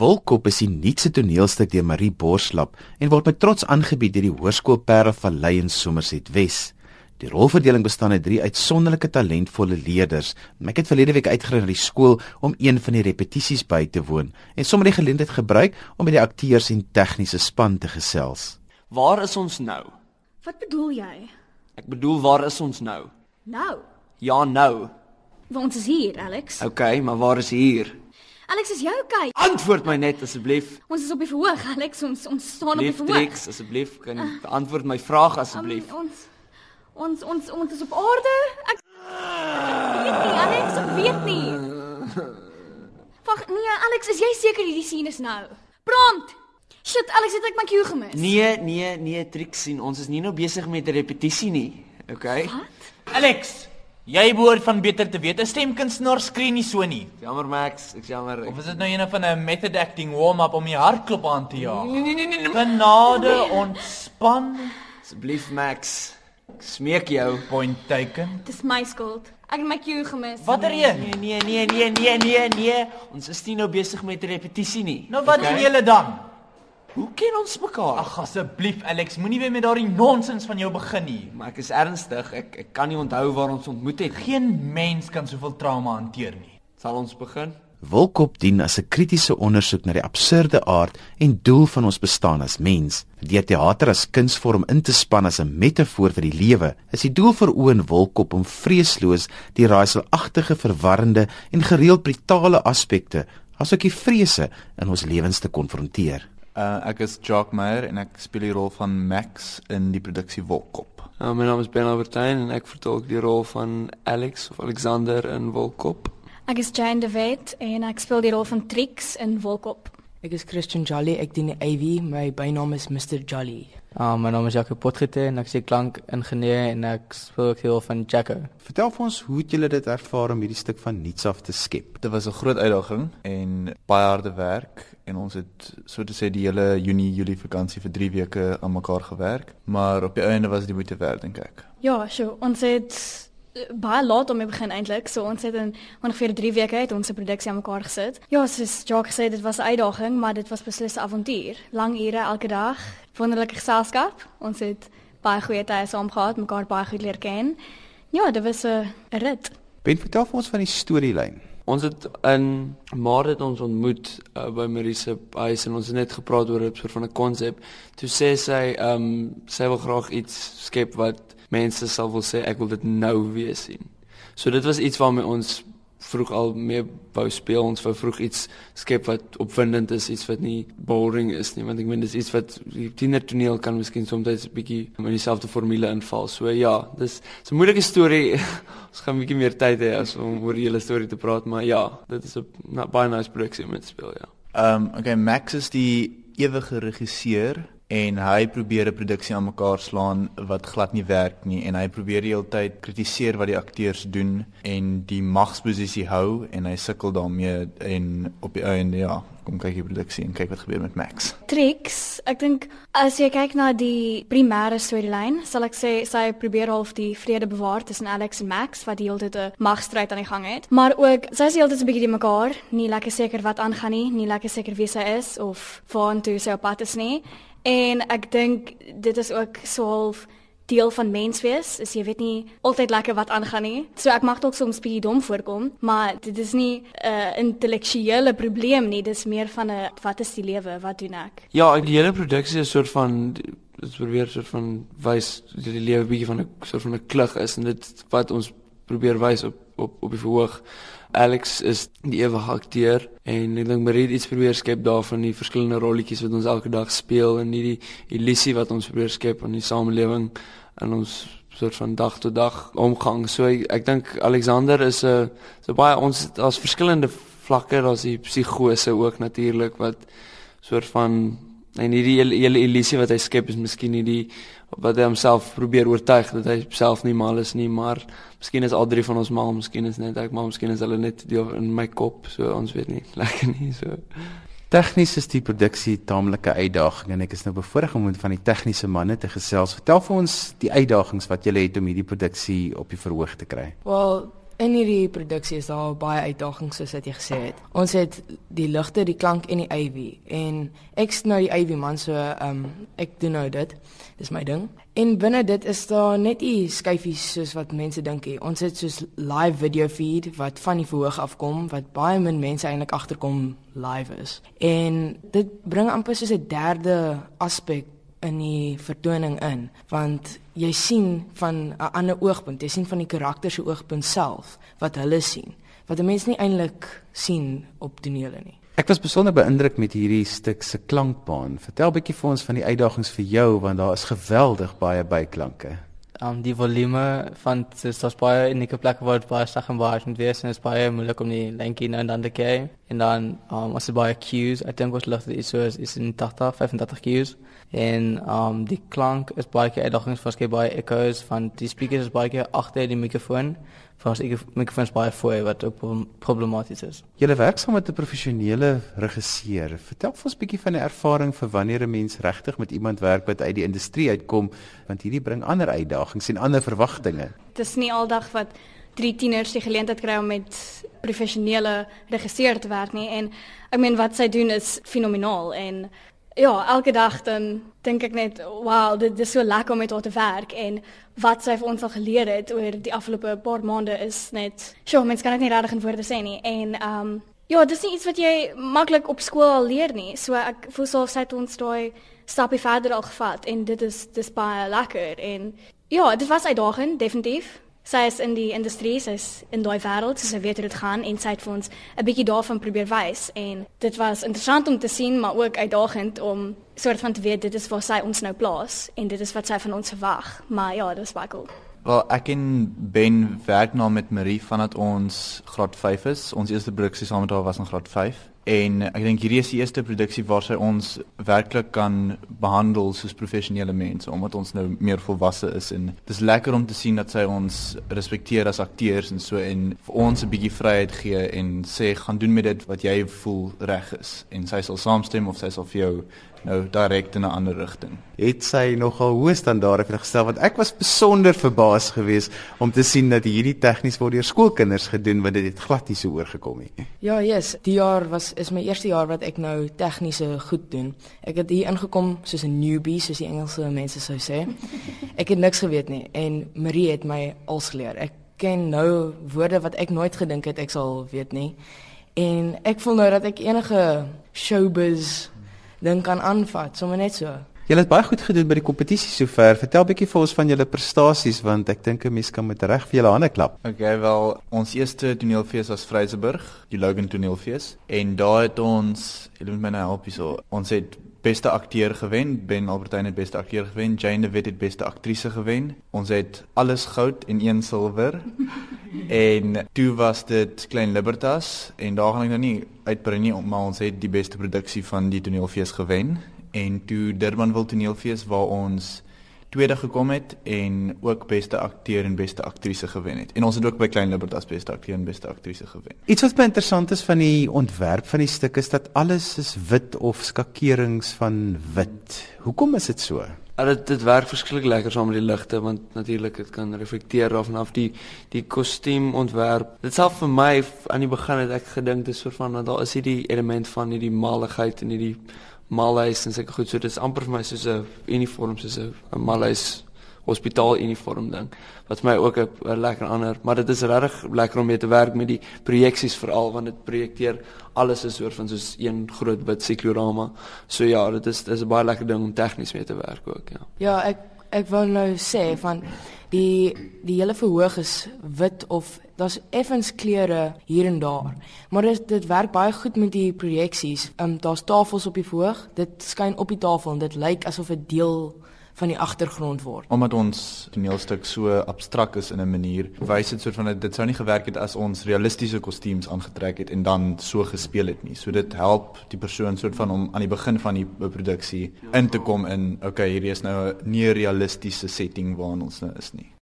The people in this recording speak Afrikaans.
Wolkop is die nuutste toneelstuk deur Marie Borslap en word met trots aangebied deur die Hoërskool Parel Vallei in Somerset Wes. Die rolverdeling bestaan uit drie uitsonderlike talentvolle leerders. Ek het verlede week uitgery na die skool om een van die repetisies by te woon en sommer die geleentheid gebruik om met die akteurs en tegniese span te gesels. Waar is ons nou? Wat bedoel jy? Ek bedoel waar is ons nou? Nou, Ja, nou. want ons is hier, Alex. OK, maar waar is hier? Alex, is jy okay? Antwoord my net asseblief. Ons is op die verhoog, Alex. Ons ons staan op die Lief verhoog. Trix, asseblief kan jy beantwoord my vraag Um, asseblief. ons ons ons ons is op aarde. Ek ek weet nie, Alex, ek weet nie. Wag, nee, Alex, is jy seker hierdie scene is nou? Prompt. Shit, Alex, het ek my cue gemis? Nee, nee, nee, Trix sien, ons is nie nou besig met 'n repetisie nie. OK? Wat? Alex, jy behoort van beter te weet. 'n Stemkunstenaar skree nie so nie. Jammer Max, ek's jammer. Of is dit nou een van 'n method acting warm-up om die hartklop aan te jaag? Nee, nee, nee, nee, nee. Genade, ontspan, Asseblief Max. Ek smeek jou. point taken. Dis my skuld. Ek het my cue gemis. Watter een? Nee, nee, nee, nee, nee, nee, nee. Ons is nie nou besig met 'n repetisie nie. Nou wat doen julle dan? Hoe ken ons mekaar? Ag asseblief Alex, moenie weer met daardie nonsens van jou begin nie. maar ek is ernstig. Ek ek kan nie onthou waar ons ontmoet het. nie. Geen mens kan soveel trauma hanteer nie. Sal ons begin? Wolkop dien as 'n kritiese ondersoek na die absurde aard en doel van ons bestaan as mens. Deur teater as kunsvorm in te span as 'n metafoor vir die lewe, is die doel vir Owen Wolkop om vreesloos die raaiselagtige, verwarrende en gereeld brutale aspekte, asook die vrese in ons lewens te konfronteer. Uh, ek is Jock Meyer en ek speel die rol van Max in die produksie Wolkop. Uh, my naam is Ben Albertyn en ek vertolk die rol van Alex of Alexander in Wolkop. Ek is Jane de Wet en ek speel die rol van Trix in Wolkop. Ek is Christian Jolly, ek dien die AV, my bynaam is Mr Jolly. Uh, my naam is Jacques Potgieter en ek is 'n klankingenieur en ek speel ook die rol van Jacko. Vertel vir ons hoe het julle dit ervaar om hierdie stuk van niets af te skep? Dit was 'n groot uitdaging en baie harde werk en ons het so te sê die hele Junie Julie vakansie vir 3 weke aan mekaar gewerk, maar op die einde was dit moeite werd dink ek. Ja, so ons het baie laat om te begin eintlik. So ons het in ongeveer 3 weke het ons 'n produksie aan mekaar gesit. Ja, soos Jacques gesê, dit was 'n uitdaging, maar dit was beslis 'n avontuur. Lang ure elke dag, wonderlike geselskap. Ons het baie goeie tye saam gehad, mekaar baie goed leer ken. Ja, dit was 'n 'n rit. Ben, vertel vir ons van die storielyn. Ons het in Maart het ons ontmoet uh, by Marie se huis en ons het net gepraat oor 'n soort van 'n konsep. Toe sê sy, ehm um, sy wil graag iets skep wat mense sal wil sê ek wil dit nou weer sien. So dit was iets waarmee ons vroeg al mee wou speel. Ons wou vroeg iets skep wat opwindend is, iets wat nie boring is nie, want ek meen dis iets wat die tienertoneel kan miskien soms 'n bietjie in dieselfde formule inval. So ja, dis 'n moeilike storie. ons gaan 'n bietjie meer tyd hê as om oor die hele storie te praat, maar ja, dit is 'n baie nice produksie om te speel, ja. Ehm um, okay, Max is die ewige regisseur en hy probeer 'n produksie aan mekaar slaan wat glad nie werk nie en hy probeer die hele tyd kritiseer wat die akteurs doen en die magsposisie hou en hy sukkel daarmee en op die einde ja, kom kyk die produksie en kyk wat gebeur met Max. Trix, ek dink as jy kyk na die primêre storielyn, sal ek sê sy probeer half die vrede bewaar tussen Alex en Max wat die hele tyd 'n magstryd aan die gang het. Maar ook sy is die hele tyd 'n bietjie die mekaar, nie lekker seker wat aangaan nie, nie lekker seker wie sy is of waartoe sy op pad is nie. En ek dink dit is ook so half deel van mens wees. Is jy weet nie altyd lekker wat aangaan nie. So ek mag dalk soms bietjie dom voorkom, maar dit is nie 'n uh, intellektuele probleem nie, dis meer van 'n wat is die lewe? Wat doen ek? Ja, die hele produksie is 'n soort van dit probeer soort van wys dat die lewe bietjie van 'n soort van 'n klug is en dit wat ons probeer wys op op op die verhoog. Alex is die ewige akteur en ek dink Marie het iets probeer skep daarvan die verskillende rolletjies wat ons elke dag speel en nie die illusie wat ons probeer skep aan die samelewing in ons soort van dag tot dag omgang. So ek, ek dink Alexander is 'n so baie ons daar's verskillende vlakke, daar's die psigose ook natuurlik wat soort van en hierdie hele, hele illusie wat hy skep is miskien nie die wat hy homself probeer oortuig dat hy self nie mal is nie, maar miskien is al drie van ons mal, miskien is net ek mal, miskien is hulle net deel in my kop, so ons weet nie lekker nie so. Tegnies is die produksie taamlike uitdaging en ek is nou bevoorreg om met van die tegniese manne te gesels. Vertel vir ons die uitdagings wat julle het om hierdie produksie op die verhoog te kry. Wel, In hierdie produksie is daar baie uitdagings soos wat jy gesê het. Ons het die ligte, die klank en die AV en ek's nou die AV man so ehm um, ek doen nou dit. Dis my ding. En binne dit is daar net nie skyfies soos wat mense dink nie. Ons het soos live video feed wat van die verhoog afkom wat baie min mense eintlik agterkom live is. En dit bring amper soos 'n derde aspek in die vertoning in want jy sien van 'n ander oogpunt jy sien van die karakter se oogpunt self wat hulle sien wat 'n mens nie eintlik sien op tonele nie Ek was besonder beïndruk met hierdie stuk se klankbaan. Vertel bietjie vir ons van die uitdagings vir jou want daar is geweldig baie byklanke. Um die volume van dis daar's baie unieke plekke waar dit baie sag en baie moet wees en dit is baie moeilik om die lengte nou en dan te kry. En dan um as jy baie cues, ek dink wat lig dit so is, is in 80 35 cues. En um die klank is baie keer uitdagings vir skei baie echoes van die speakers is baie keer agter die mikrofoon. Vir as ek mikrofoons baie voor wat ook problematies is. Jy werk saam met 'n professionele regisseur. Vertel vir ons 'n bietjie van die ervaring vir wanneer 'n mens regtig met iemand werk wat uit die industrie uitkom want hierdie bring ander uitdagings en ander verwagtinge. Dit is nie aldag wat drie tieners die geleentheid kry om met professionele regisseur te werk nie en ek meen wat sy doen is fenomenaal en ja, elke dag dan dink ek net, wow, dit, dit is so lekker om met haar te werk en wat sy vir ons al geleer het oor die afgelope paar maande is net, sjoe, mens kan dit nie regtig in woorde sê nie. En ehm um, ja, dis nie iets wat jy maklik op skool al leer nie. So ek voel so sy het ons daai stapie verder al gevat en dit is dis baie lekker en ja, dit was uitdagend, definitief. Sy is in die industrie, sy is in daai wêreld, so sy weet hoe dit gaan en sy het vir ons 'n bietjie daarvan probeer wys en dit was interessant om te sien, maar ook uitdagend om soort van te weet dit is waar sy ons nou plaas en dit is wat sy van ons verwag. Maar ja, dit was baie cool. Wel, ek en Ben werk nou met Marie vandat ons graad 5 is. Ons eerste produksie saam met haar was in graad 5. En ek dink hierdie is die eerste produksie waar sy ons werklik kan behandel soos professionele mense omdat ons nou meer volwasse is en dit is lekker om te sien dat sy ons respekteer as akteurs en so en vir ons 'n bietjie vryheid gee en sê gaan doen met dit wat jy voel reg is en sy sal saamstem of sy sal vir jou nou direk in 'n ander rigting. Het sy nogal hoë standaarde vir gestel want ek was besonder verbaas geweest om te sien dat hierdie tegnies word deur skoolkinders gedoen want dit het glad nie so oorgekom nie. Ja, yes, die jaar was is my eerste jaar wat ek nou tegniese goed doen. Ek het hier ingekom soos 'n newbie, soos die Engelse mense sou sê. Ek het niks geweet nie en Marie het my als geleer. Ek ken nou woorde wat ek nooit gedink het ek sal weet nie. En ek voel nou dat ek enige showbiz ding kan aanvat, sommer net so. Julle het baie goed gedoen by die kompetisie sover. Vertel bietjie vir ons van julle prestasies want ek dink 'n mens kan met reg vir julle hande klap. Okay, wel, ons eerste toneelfees was Vryseburg, die Logan toneelfees en daar het ons, julle moet my nou help hierso. Ons het beste akteur gewen, Ben Albertine het beste akteur gewen, Jane de Wet het beste aktrise gewen. Ons het alles goud en een silwer. en toe was dit Klein Libertas en daar gaan ek nou nie uitbrei nie, maar ons het die beste produksie van die toneelfees gewen en toe Durbanville toneelfees waar ons tweede gekom het en ook beste akteur en beste aktrise gewen het. En ons het ook by Klein Libertas beste akteur en beste aktrise gewen. Iets wat baie interessant is van die ontwerp van die stuk is dat alles is wit of skakerings van wit. Hoekom is dit so? Ja, dit dit werk verskriklik lekker saam met die ligte want natuurlik dit kan reflekteer af en af die die kostuumontwerp. Dit self vir my aan die begin het ek gedink dis soort van dat daar is hierdie element van hierdie maligheid en hierdie Malays en seker goed. So dit is amper vir my soos 'n uniform soos 'n Malays hospitaal uniform ding wat my ook 'n lekker ander maar dit is regtig lekker om mee te werk met die projeksies veral want dit projekteer alles is soort van soos een groot wit siklorama so ja dit is dit is 'n baie lekker ding om tegnies mee te werk ook ja. Ja ek ek wil nou sê van die die hele verhoog is wit of daar's effens kleure hier en daar. Maar dit dit werk baie goed met die projeksies. Ehm um, daar's tafels op die verhoog. Dit skyn op die tafel en dit lyk asof dit deel van die agtergrond word. Omdat ons toneelstuk so abstrakt is in 'n manier, wys dit soort van dit sou nie gewerk het as ons realistiese kostuums aangetrek het en dan so gespeel het nie. So dit help die persoon soort van om aan die begin van die produksie in te kom in, okay, hierdie is nou 'n nie realistiese setting waarin ons nou is nie.